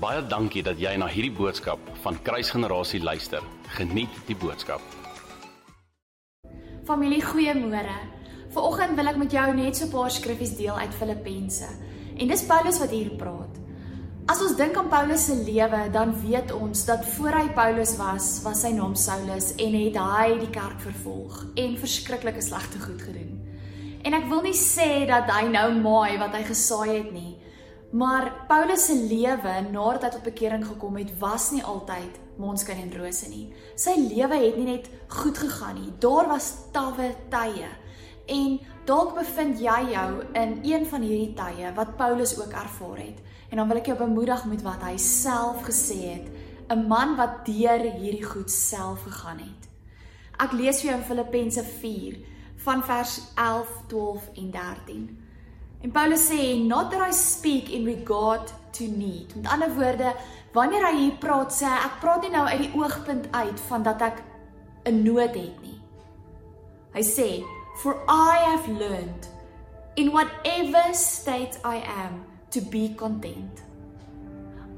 Baie dankie dat jy na hierdie boodskap van Kruisgenerasie luister. Geniet die boodskap. Familie, goeiemôre. Vanoggend wil ek met jou net so 'n paar skriffies deel uit Filippense. En dis Paulus wat hier praat. As ons dink aan Paulus se lewe, dan weet ons dat voor hy Paulus was, was sy naam Saulus en het hy die kerk vervolg en verskriklike slegte goed gedoen. En ek wil nie sê dat hy nou maai wat hy gesaai het nie. Maar Paulus se lewe nadat hy tot bekering gekom het, was nie altyd monskyn en rose nie. Sy lewe het nie net goed gegaan nie. Daar was tawwe tye. En dalk bevind jy jou in een van hierdie tye wat Paulus ook ervaar het. En dan wil ek jou bemoedig met wat hy self gesê het, 'n man wat deur hierdie goed self gegaan het. Ek lees vir jou in Filippense 4 van vers 11, 12 en 13. En Paulus sê not that I speak in regard to need. Met ander woorde, wanneer hy hier praat, sê hy ek praat nie nou uit die oogpunt uit van dat ek 'n nood het nie. Hy sê for I have learned in whatever state I am to be content.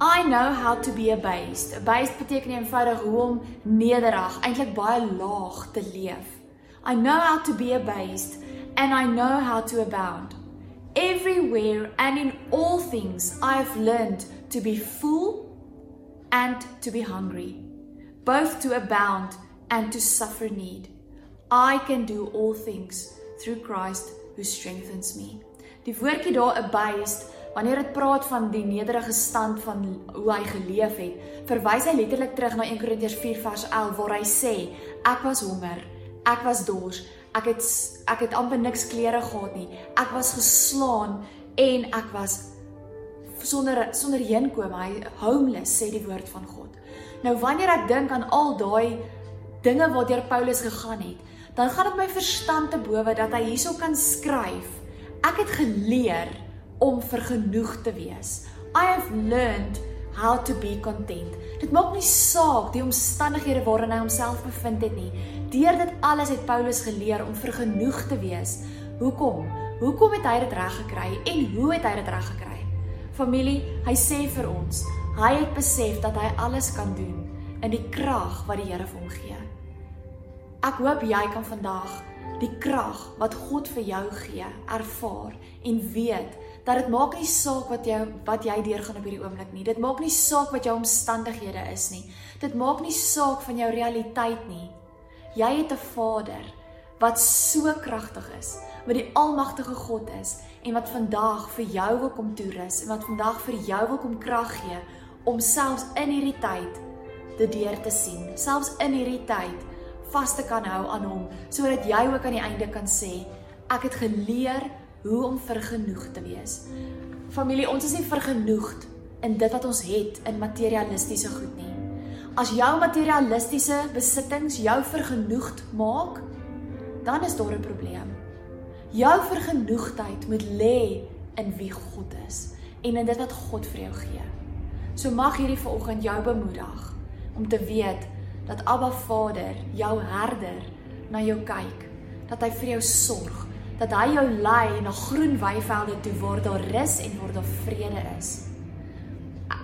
I know how to be abased. Abased beteken eenvoudig hoe om nederig, eintlik baie laag te leef. I know how to be abased and I know how to abound. Everywhere and in all things, I have learned to be full and to be hungry, both to abound and to suffer need. I can do all things through Christ who strengthens me. Die woordjie daar abased, wanneer dit praat van die nederige stand van hoe hy geleef het, verwys hy letterlik terug na 1 Korintiërs 4 vers 11 waar hy sê, ek was honger, ek was dors, Ek het ek het amper niks klere gehad nie. Ek was geslaan en ek was sonder sonder heenkome, hy homeless sê die woord van God. Nou wanneer ek dink aan al daai dinge waardeur Paulus gegaan het, dan gaan dit my verstand te bowe dat hy hierso kan skryf. Ek het geleer om vergenoeg te wees. I have learned how to be content. Dit maak nie saak die omstandighede waarin hy homself bevind het nie. Deur dit alles het Paulus geleer om vergenoeg te wees. Hoekom? Hoekom het hy dit reg gekry en hoe het hy dit reg gekry? Familie, hy sê vir ons, hy het besef dat hy alles kan doen in die krag wat die Here vir hom gee. Ek hoop jy kan vandag die krag wat God vir jou gee, ervaar en weet dat dit maak nie saak wat jy wat jy deurgaan op hierdie oomblik nie. Dit maak nie saak wat jou omstandighede is nie. Dit maak nie saak van jou realiteit nie. Jy het 'n Vader wat so kragtig is, wat die almagtige God is en wat vandag vir jou wil kom toerus en wat vandag vir jou wil kom krag gee om selfs in hierdie tyd dit deur te sien, selfs in hierdie tyd vas te kan hou aan hom sodat jy ook aan die einde kan sê ek het geleer hoe om vergenoeg te wees. Familie, ons is nie vergenoegd in dit wat ons het in materialistiese goed nie. As jou materialistiese besittings jou vergenoegd maak, dan is daar 'n probleem. Jou vergenoegdheid moet lê in wie God is en in dit wat God vir jou gee. So mag hierdie vanoggend jou bemoedig om te weet dat Abba Vader, jou herder, na jou kyk, dat hy vir jou sorg dat hy jou lei na groen weivelde toe waar daar rus en waar daar vrede is.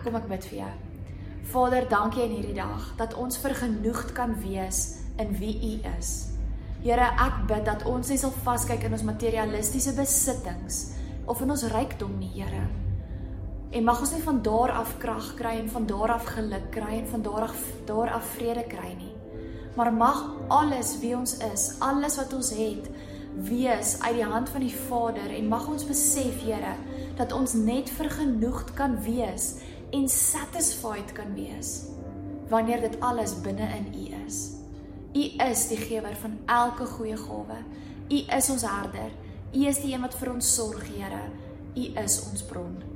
Kom ek bid vir jou. Vader, dankie in hierdie dag dat ons vergenoegd kan wees in wie U is. Here, ek bid dat ons nie sal vaskyk in ons materialistiese besittings of in ons rykdom nie, Here. En mag ons nie van daar af krag kry en van daar af geluk kry en van daar af daar af vrede kry nie. Maar mag alles wie ons is, alles wat ons het, wees uit die hand van die Vader en mag ons besef, Here, dat ons net vergenoegd kan wees en satisfied kan wees wanneer dit alles binne in U is. U is die gewer van elke goeie gawe. U is ons herder. U is die een wat vir ons sorg, Here. U is ons bron